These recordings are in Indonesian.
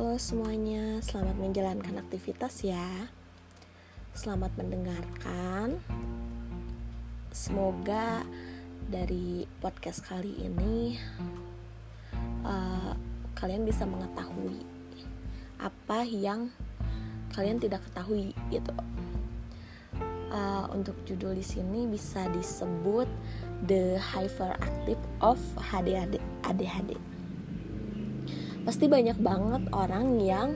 Halo semuanya, selamat menjalankan aktivitas ya. Selamat mendengarkan. Semoga dari podcast kali ini uh, kalian bisa mengetahui apa yang kalian tidak ketahui gitu. Uh, untuk judul di sini bisa disebut The Hyperactive of ADHD. ADHD pasti banyak banget orang yang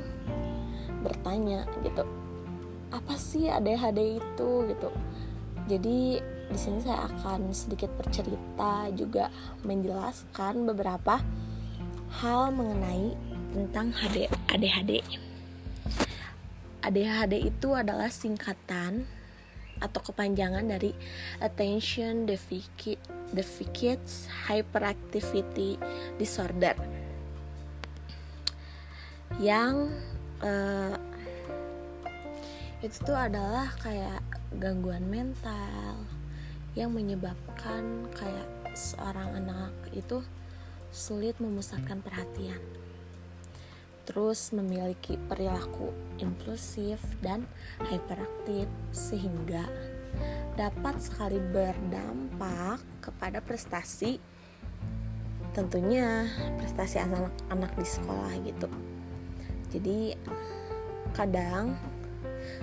bertanya gitu apa sih ADHD itu? gitu. Jadi di sini saya akan sedikit bercerita juga menjelaskan beberapa hal mengenai tentang ADHD. ADHD itu adalah singkatan atau kepanjangan dari Attention Deficit Hyperactivity Disorder yang uh, itu tuh adalah kayak gangguan mental yang menyebabkan kayak seorang anak itu sulit memusatkan perhatian. Terus memiliki perilaku impulsif dan hyperaktif sehingga dapat sekali berdampak kepada prestasi tentunya prestasi anak-anak di sekolah gitu jadi kadang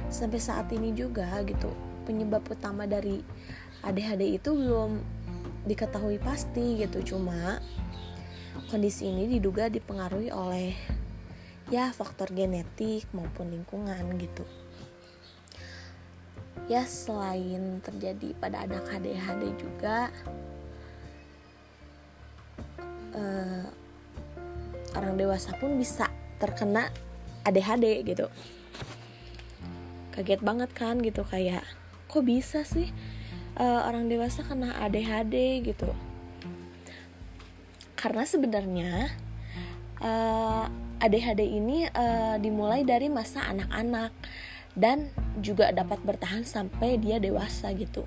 sampai saat ini juga gitu penyebab utama dari ADHD itu belum diketahui pasti gitu. Cuma kondisi ini diduga dipengaruhi oleh ya faktor genetik maupun lingkungan gitu. Ya selain terjadi pada anak ADHD juga uh, orang dewasa pun bisa terkena ADHD gitu. Kaget banget kan gitu kayak kok bisa sih uh, orang dewasa kena ADHD gitu. Karena sebenarnya uh, eh, ADHD ini uh, dimulai dari masa anak-anak dan juga dapat bertahan sampai dia dewasa gitu.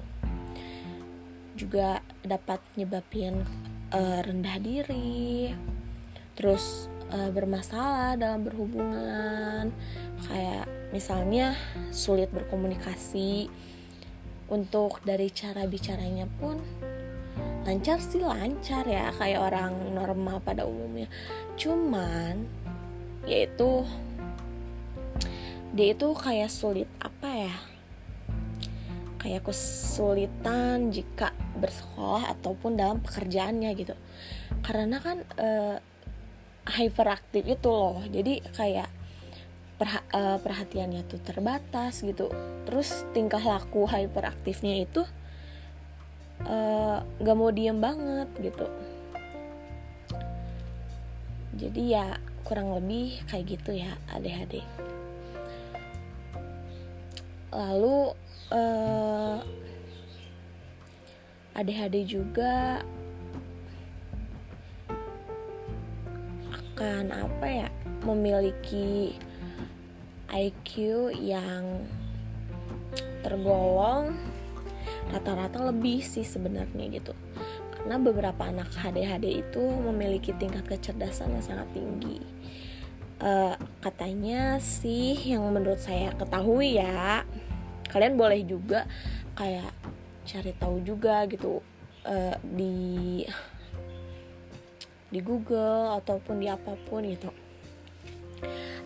Juga dapat nyebabin uh, rendah diri terus uh, bermasalah dalam berhubungan. Kayak misalnya sulit berkomunikasi. Untuk dari cara bicaranya pun lancar sih lancar ya kayak orang normal pada umumnya. Cuman yaitu dia itu kayak sulit apa ya? Kayak kesulitan jika bersekolah ataupun dalam pekerjaannya gitu. Karena kan uh, hyperaktif itu loh. Jadi kayak perha uh, perhatiannya tuh terbatas gitu. Terus tingkah laku hyperaktifnya itu uh, eh, gak mau diem banget gitu. Jadi ya kurang lebih kayak gitu ya ADHD lalu uh, eh, ADHD juga akan apa ya memiliki IQ yang tergolong rata-rata lebih sih sebenarnya gitu. Karena beberapa anak ADHD itu memiliki tingkat kecerdasan yang sangat tinggi. Uh, katanya sih yang menurut saya ketahui ya kalian boleh juga kayak cari tahu juga gitu uh, di di Google ataupun di apa pun gitu.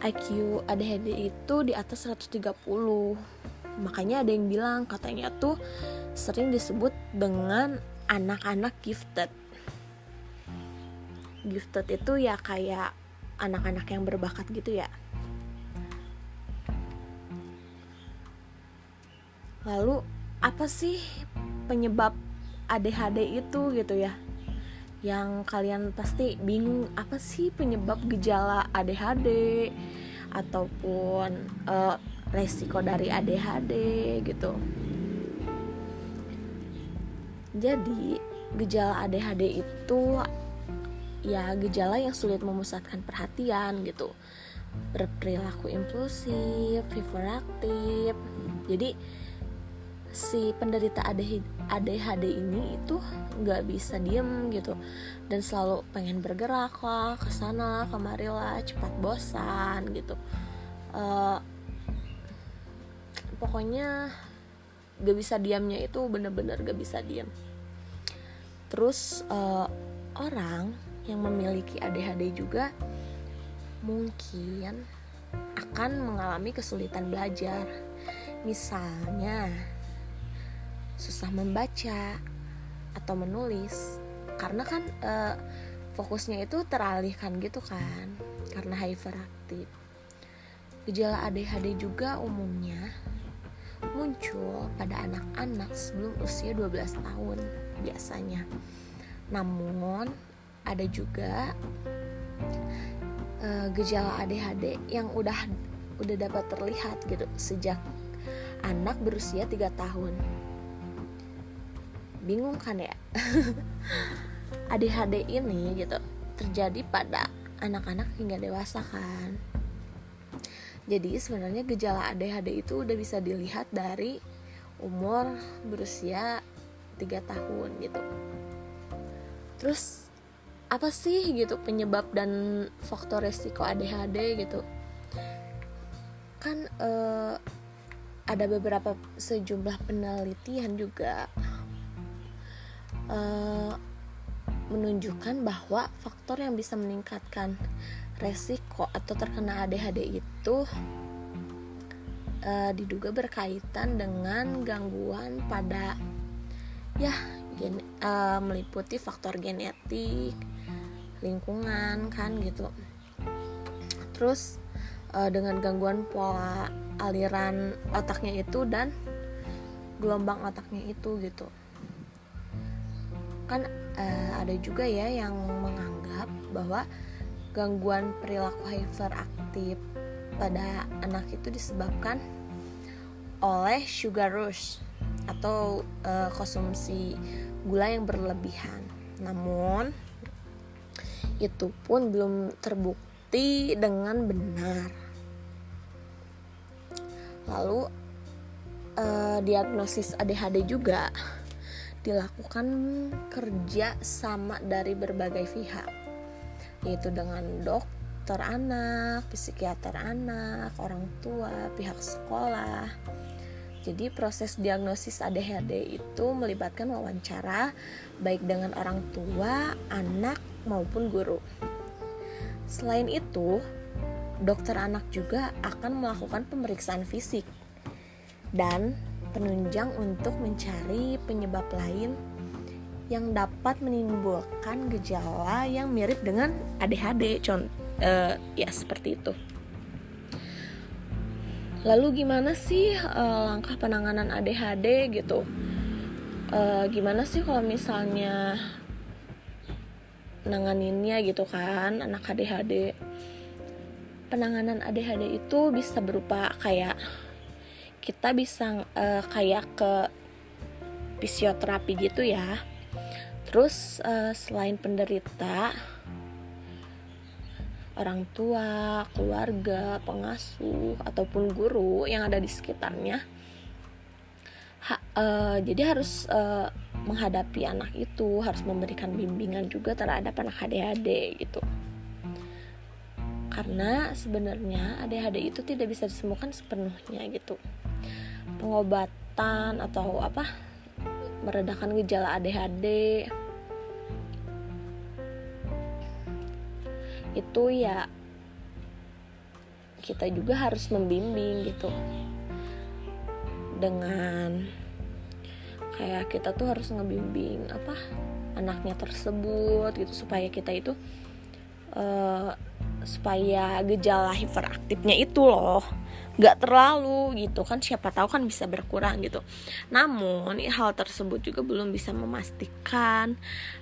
IQ ADHD itu di atas 130 makanya ada yang bilang katanya tuh sering disebut dengan anak-anak gifted. Gifted itu ya kayak anak-anak yang berbakat gitu ya. Lalu apa sih penyebab ADHD itu gitu ya yang kalian pasti bingung apa sih penyebab gejala ADHD ataupun uh, resiko dari ADHD gitu. Jadi gejala ADHD itu ya gejala yang sulit memusatkan perhatian gitu berperilaku impulsif, hiperaktif. Jadi si penderita ADHD ini itu nggak bisa diem gitu. Dan selalu pengen bergerak lah ke sana kemari lah cepat bosan gitu. Uh, pokoknya gak bisa diamnya itu bener-bener gak bisa diam terus uh, orang yang memiliki ADHD juga mungkin akan mengalami kesulitan belajar. Misalnya susah membaca atau menulis karena kan uh, fokusnya itu teralihkan gitu kan karena hyperaktif gejala ADHD juga umumnya muncul pada anak-anak sebelum usia 12 tahun biasanya. Namun ada juga uh, gejala ADHD yang udah udah dapat terlihat gitu sejak anak berusia 3 tahun. Bingung kan ya? ADHD ini gitu terjadi pada anak-anak hingga dewasa kan jadi sebenarnya gejala ADHD itu udah bisa dilihat dari umur berusia 3 tahun gitu. Terus apa sih gitu penyebab dan faktor resiko ADHD gitu? Kan eh, ada beberapa sejumlah penelitian juga eh, menunjukkan bahwa faktor yang bisa meningkatkan resiko atau terkena ADHD itu uh, diduga berkaitan dengan gangguan pada ya gen, uh, meliputi faktor genetik, lingkungan kan gitu. Terus uh, dengan gangguan pola aliran otaknya itu dan gelombang otaknya itu gitu. Kan uh, ada juga ya yang menganggap bahwa gangguan perilaku hyperaktif pada anak itu disebabkan oleh sugar rush atau uh, konsumsi gula yang berlebihan. Namun itu pun belum terbukti dengan benar. Lalu uh, diagnosis ADHD juga dilakukan kerja sama dari berbagai pihak yaitu dengan dokter anak, psikiater anak, orang tua, pihak sekolah. Jadi proses diagnosis ADHD itu melibatkan wawancara baik dengan orang tua, anak maupun guru. Selain itu, dokter anak juga akan melakukan pemeriksaan fisik dan penunjang untuk mencari penyebab lain yang dapat menimbulkan gejala yang mirip dengan ADHD contoh uh, ya seperti itu. Lalu gimana sih uh, langkah penanganan ADHD gitu? Uh, gimana sih kalau misalnya nanganinnya gitu kan anak ADHD penanganan ADHD itu bisa berupa kayak kita bisa uh, kayak ke fisioterapi gitu ya Terus uh, selain penderita, orang tua, keluarga, pengasuh ataupun guru yang ada di sekitarnya, ha, uh, jadi harus uh, menghadapi anak itu, harus memberikan bimbingan juga terhadap anak ADHD gitu. Karena sebenarnya ADHD itu tidak bisa disembuhkan sepenuhnya gitu. Pengobatan atau apa meredakan gejala ADHD itu ya kita juga harus membimbing gitu. Dengan kayak kita tuh harus ngebimbing apa anaknya tersebut gitu supaya kita itu uh, supaya gejala hiperaktifnya itu loh nggak terlalu gitu kan. Siapa tahu kan bisa berkurang gitu. Namun hal tersebut juga belum bisa memastikan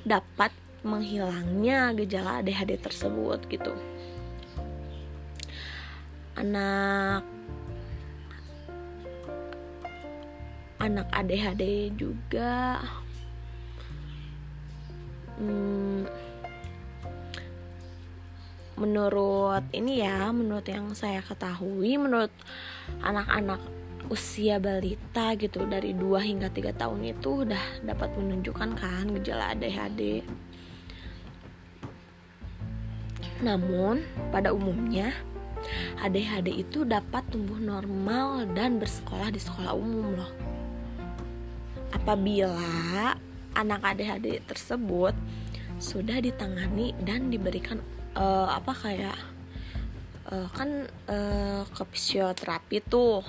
dapat menghilangnya gejala ADHD tersebut gitu. Anak anak ADHD juga hmm, menurut ini ya menurut yang saya ketahui menurut anak-anak usia balita gitu dari 2 hingga 3 tahun itu udah dapat menunjukkan kan gejala ADHD. Namun pada umumnya ADHD itu dapat tumbuh normal dan bersekolah di sekolah umum loh. Apabila anak ADHD tersebut sudah ditangani dan diberikan uh, apa kayak uh, kan uh, ke fisioterapi tuh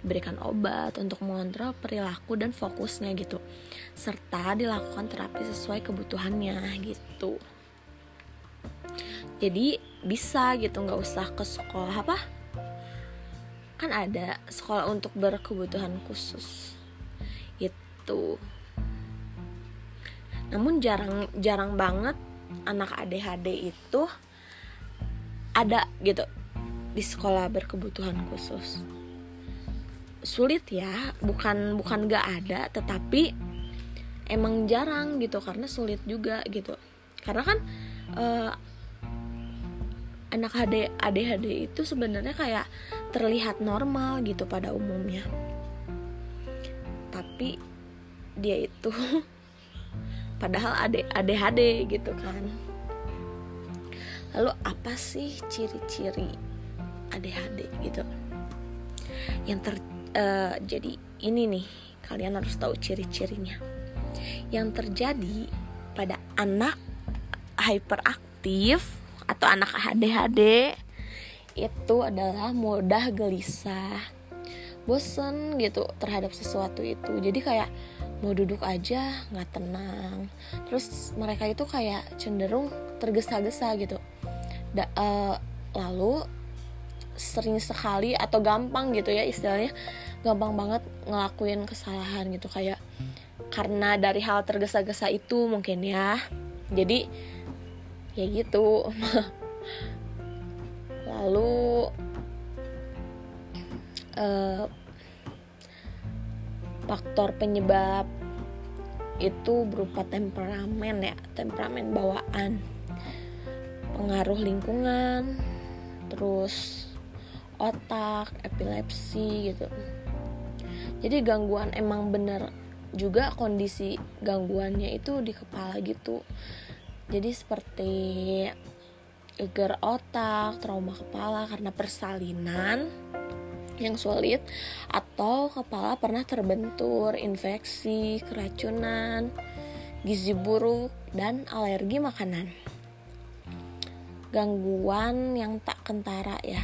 diberikan obat untuk mengontrol perilaku dan fokusnya gitu. Serta dilakukan terapi sesuai kebutuhannya gitu. Jadi bisa gitu nggak usah ke sekolah apa? Kan ada sekolah untuk berkebutuhan khusus itu namun jarang jarang banget anak ADHD itu ada gitu di sekolah berkebutuhan khusus. Sulit ya bukan bukan gak ada tetapi emang jarang gitu karena sulit juga gitu. Karena kan uh, anak HD, ADHD itu sebenarnya kayak terlihat normal gitu pada umumnya. Tapi dia itu padahal ADHD gitu kan. Lalu apa sih ciri-ciri ADHD gitu? Yang ter uh, jadi ini nih kalian harus tahu ciri-cirinya. Yang terjadi pada anak hyperaktif atau anak ADHD itu adalah mudah gelisah bosen gitu terhadap sesuatu itu. Jadi kayak mau duduk aja nggak tenang. Terus mereka itu kayak cenderung tergesa-gesa gitu. Da, uh, lalu sering sekali atau gampang gitu ya istilahnya gampang banget ngelakuin kesalahan gitu. Kayak karena dari hal tergesa-gesa itu mungkin ya. Jadi ya gitu. Lalu uh, faktor penyebab itu berupa temperamen ya temperamen bawaan pengaruh lingkungan terus otak, epilepsi gitu. Jadi gangguan emang bener juga kondisi gangguannya itu di kepala gitu. Jadi seperti geger otak, trauma kepala karena persalinan yang sulit atau kepala pernah terbentur, infeksi, keracunan, gizi buruk dan alergi makanan. Gangguan yang tak kentara ya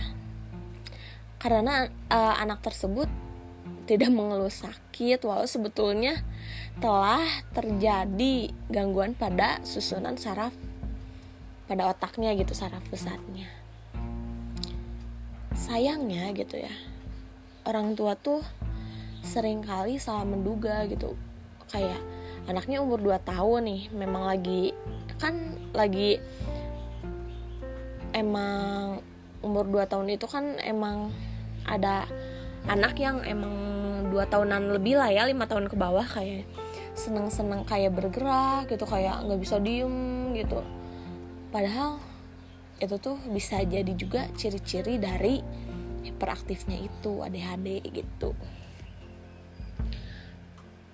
karena uh, anak tersebut tidak mengeluh sakit walau sebetulnya telah terjadi gangguan pada susunan saraf pada otaknya gitu saraf pusatnya sayangnya gitu ya orang tua tuh sering kali salah menduga gitu. Kayak anaknya umur 2 tahun nih memang lagi kan lagi emang umur 2 tahun itu kan emang ada anak yang emang dua tahunan lebih lah ya lima tahun ke bawah kayak seneng-seneng kayak bergerak gitu kayak nggak bisa diem gitu. Padahal itu tuh bisa jadi juga ciri-ciri dari hiperaktifnya itu ADHD gitu.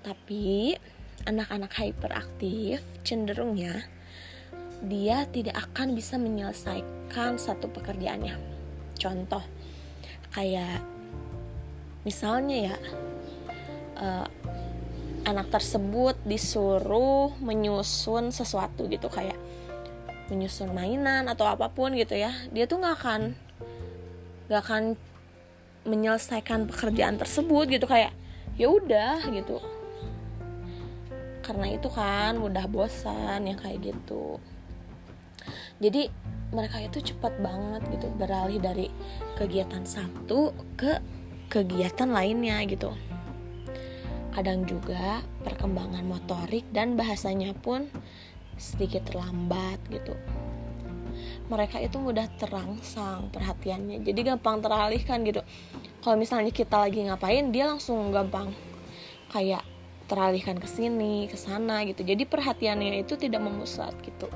Tapi anak-anak hyperaktif cenderungnya dia tidak akan bisa menyelesaikan satu pekerjaannya. Contoh kayak misalnya ya uh, anak tersebut disuruh menyusun sesuatu gitu kayak menyusun mainan atau apa pun gitu ya dia tuh nggak akan nggak akan menyelesaikan pekerjaan tersebut gitu kayak ya udah gitu. Karena itu kan mudah bosan yang kayak gitu. Jadi mereka itu cepat banget gitu beralih dari kegiatan satu ke kegiatan lainnya gitu. Kadang juga perkembangan motorik dan bahasanya pun sedikit terlambat gitu mereka itu mudah terangsang perhatiannya. Jadi gampang teralihkan gitu. Kalau misalnya kita lagi ngapain dia langsung gampang kayak teralihkan ke sini ke sana gitu. Jadi perhatiannya itu tidak memusat gitu.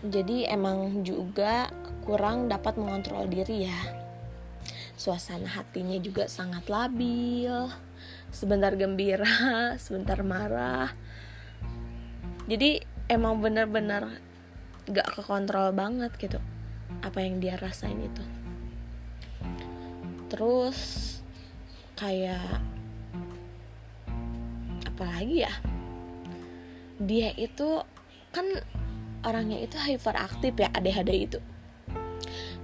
Jadi emang juga kurang dapat mengontrol diri ya. Suasana hatinya juga sangat labil. Sebentar gembira sebentar marah. Jadi emang bener-bener gak kekontrol banget gitu. Apa yang dia rasain itu. Terus kayak apalagi ya? Dia itu kan orangnya itu hyperaktif ya ADHD itu.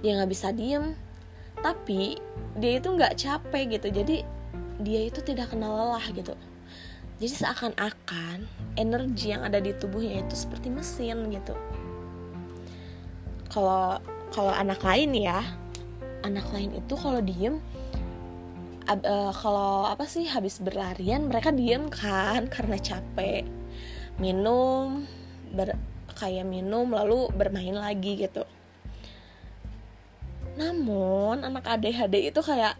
Dia nggak bisa diem. Tapi dia itu nggak capek gitu. Jadi dia itu tidak kenal lelah gitu. Jadi seakan-akan energi yang ada di tubuhnya itu seperti mesin gitu kalau kalau anak lain ya anak lain itu kalau diem uh, kalau apa sih habis berlarian mereka diem kan karena capek. Minum ber, kayak minum lalu bermain lagi gitu. Namun anak ADHD itu kayak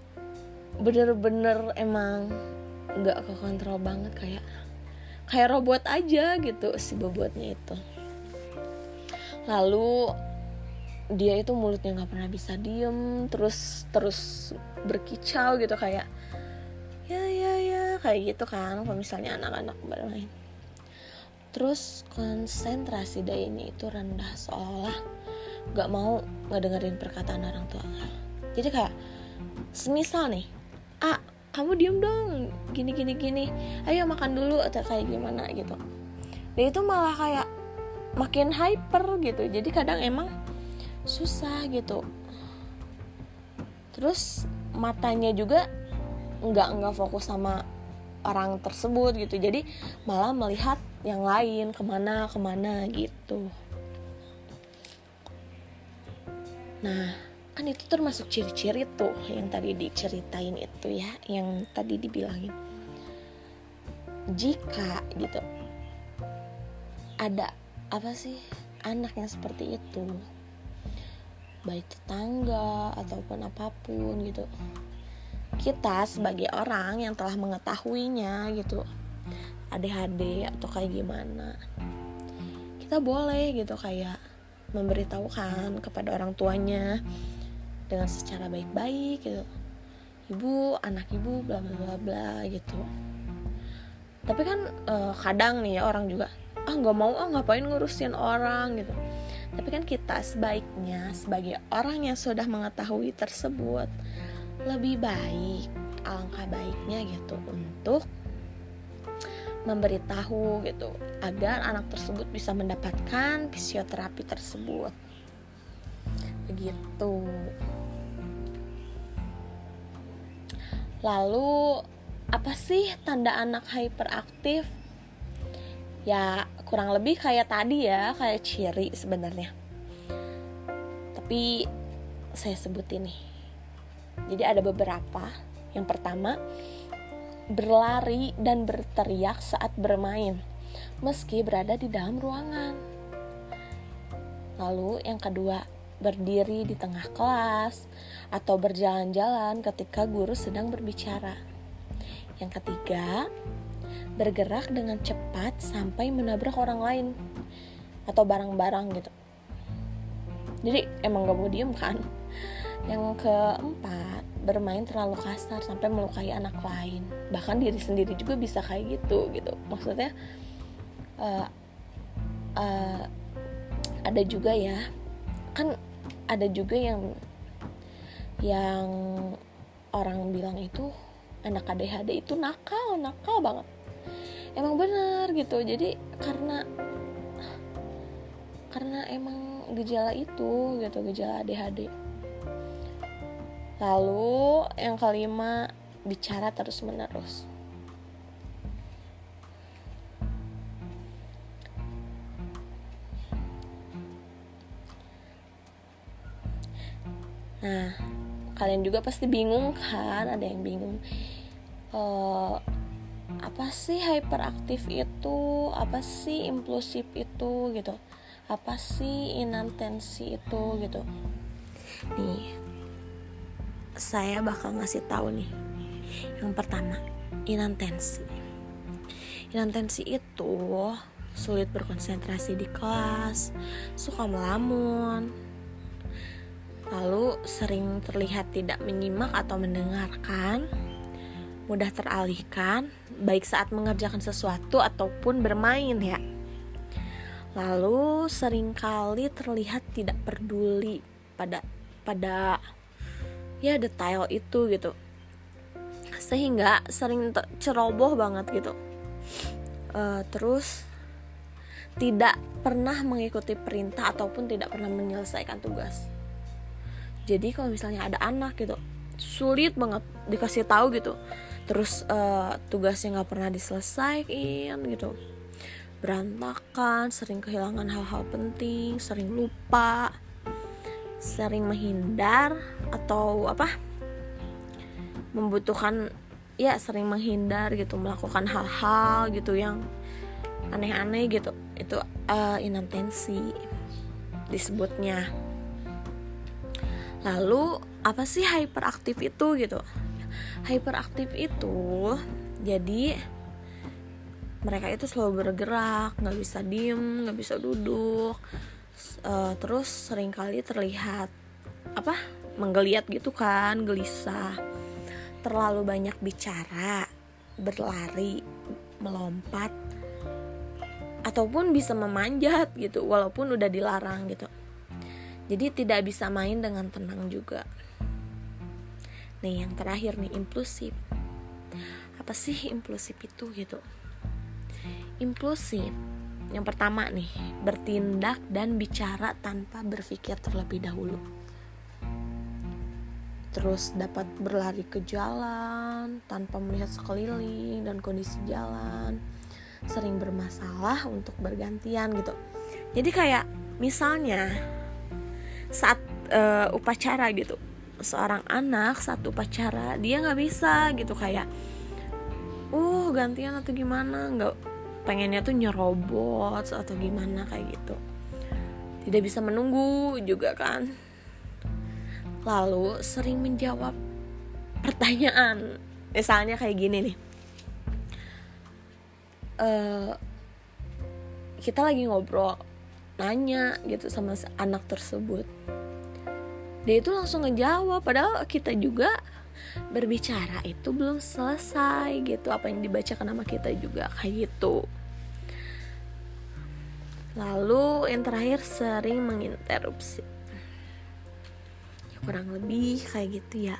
bener-bener emang nggak kekontrol banget kayak kayak robot aja gitu si bobotnya itu. Lalu dia itu mulutnya nggak pernah bisa diem terus terus berkicau gitu kayak ya ya ya kayak gitu kan kalau misalnya anak-anak bermain. Terus konsentrasi dayanya itu rendah seolah gak mau ngedengerin perkataan orang tua. Jadi kayak semisal nih ah kamu diem dong gini gini gini ayo makan dulu atau kayak gimana gitu. Dan itu malah kayak makin hyper gitu. Jadi kadang emang susah gitu. Terus matanya juga nggak nggak fokus sama orang tersebut gitu. Jadi malah melihat yang lain ke mana ke mana gitu. Nah, kan itu termasuk ciri-ciri tuh yang tadi diceritain itu ya, yang tadi dibilangin. Jika gitu ada apa sih anak yang seperti itu, baik tetangga ataupun apa pun gitu, kita sebagai orang yang telah mengetahuinya gitu, ADHD atau kayak gimana, kita boleh gitu kayak memberitahukan kepada orang tuanya dengan secara baik-baik gitu. Ibu anak ibu bla bla bla bla gitu. Tapi kan uh, kadang nih ya orang juga ah nggak mau ah ngapain ngurusin orang gitu tapi kan kita sebaiknya sebagai orang yang sudah mengetahui tersebut lebih baik alangkah baiknya gitu untuk memberitahu gitu agar anak tersebut bisa mendapatkan fisioterapi tersebut. Begitu. Lalu apa sih tanda anak hyperaktif ya kurang lebih kayak tadi ya kayak ciri sebenarnya tapi saya sebutin nih jadi ada beberapa yang pertama berlari dan berteriak saat bermain, meski berada di dalam ruangan. Lalu, yang kedua, berdiri di tengah kelas atau berjalan-jalan ketika guru sedang berbicara. Yang ketiga, bergerak dengan cepat sampai menabrak orang lain atau barang-barang gitu. Jadi emang gak mau diem kan? Yang keempat, bermain terlalu kasar sampai melukai anak lain bahkan diri sendiri juga bisa kayak gitu gitu maksudnya uh, uh, ada juga ya kan ada juga yang yang orang bilang itu anak ADHD itu nakal nakal banget emang bener gitu jadi karena karena emang gejala itu gitu gejala ADHD Lalu yang kelima, bicara terus-menerus. Nah, kalian juga pasti bingung kan? Ada yang bingung. Uh, apa sih hyperaktif itu? Apa sih impulsif itu gitu? Apa sih inantensi itu gitu? Nih, saya bakal ngasih tahu nih. Yang pertama, inantensi. Inantensi itu sulit berkonsentrasi di kelas, suka melamun, lalu sering terlihat tidak menyimak atau mendengarkan, mudah teralihkan, baik saat mengerjakan sesuatu ataupun bermain ya. Lalu sering kali terlihat tidak peduli pada pada ya detail itu gitu. Sehingga sering ceroboh banget gitu. Uh, terus tidak pernah mengikuti perintah ataupun tidak pernah menyelesaikan tugas jadi kalau misalnya ada anak gitu sulit banget dikasih tahu gitu terus uh, tugasnya nggak pernah diselesaikan gitu. Berantakan sering kehilangan hal-hal penting sering lupa sering menghindar atau apa membutuhkan ya sering menghindar gitu melakukan hal-hal gitu yang aneh-aneh gitu. Itu uh, inattensi disebutnya. Lalu apa sih hyperaktif itu gitu hyperaktif itu jadi mereka itu selalu bergerak nggak bisa diem nggak bisa duduk. Uh, terus sering kali terlihat apa menggeliat gitu kan gelisah. Terlalu banyak bicara berlari melompat ataupun bisa memanjat gitu walaupun udah dilarang gitu. Jadi tidak bisa main dengan tenang juga nih yang terakhir nih impulsif. Apa sih impulsif itu gitu? Impulsif yang pertama nih bertindak dan bicara tanpa berpikir terlebih dahulu. Terus dapat berlari ke jalan tanpa melihat sekeliling dan kondisi jalan. Sering bermasalah untuk bergantian gitu. Jadi kayak misalnya saat uh, upacara gitu seorang anak saat upacara dia nggak bisa gitu. Kayak uh gantian atau gimana? Nggak pengennya tuh nyerobot atau gimana kayak gitu. Tidak bisa menunggu juga kan. Lalu sering menjawab pertanyaan. Misalnya kayak gini nih. Uh, kita lagi ngobrol nanya gitu sama anak tersebut dia itu langsung ngejawab padahal kita juga berbicara itu belum selesai gitu. Apa yang dibacakan nama kita juga kayak gitu. Lalu yang terakhir sering menginterupsi. Ya, kurang lebih kayak gitu ya.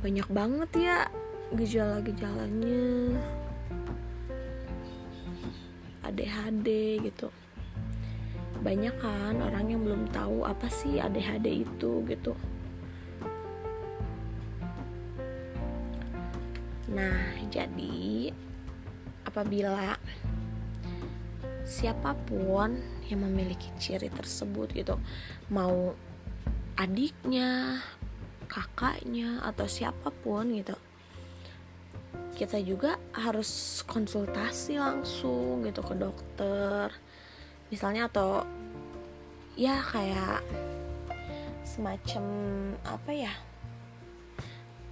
Banyak banget ya gejala-gejalanya. ADHD gitu banyak kan orang yang belum tahu apa sih ADHD itu gitu. Nah jadi apabila siapa pun yang memiliki ciri tersebut gitu mau adiknya kakaknya atau siapa pun gitu kita juga harus konsultasi langsung gitu ke dokter misalnya atau ya kayak semacam apa ya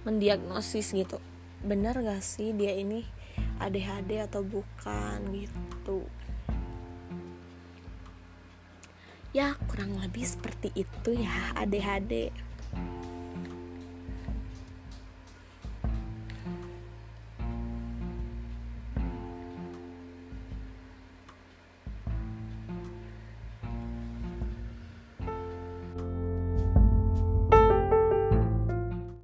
mendiagnosis gitu. Benar gak sih dia ini ADHD atau bukan gitu? Ya kurang lebih seperti itu ya ADHD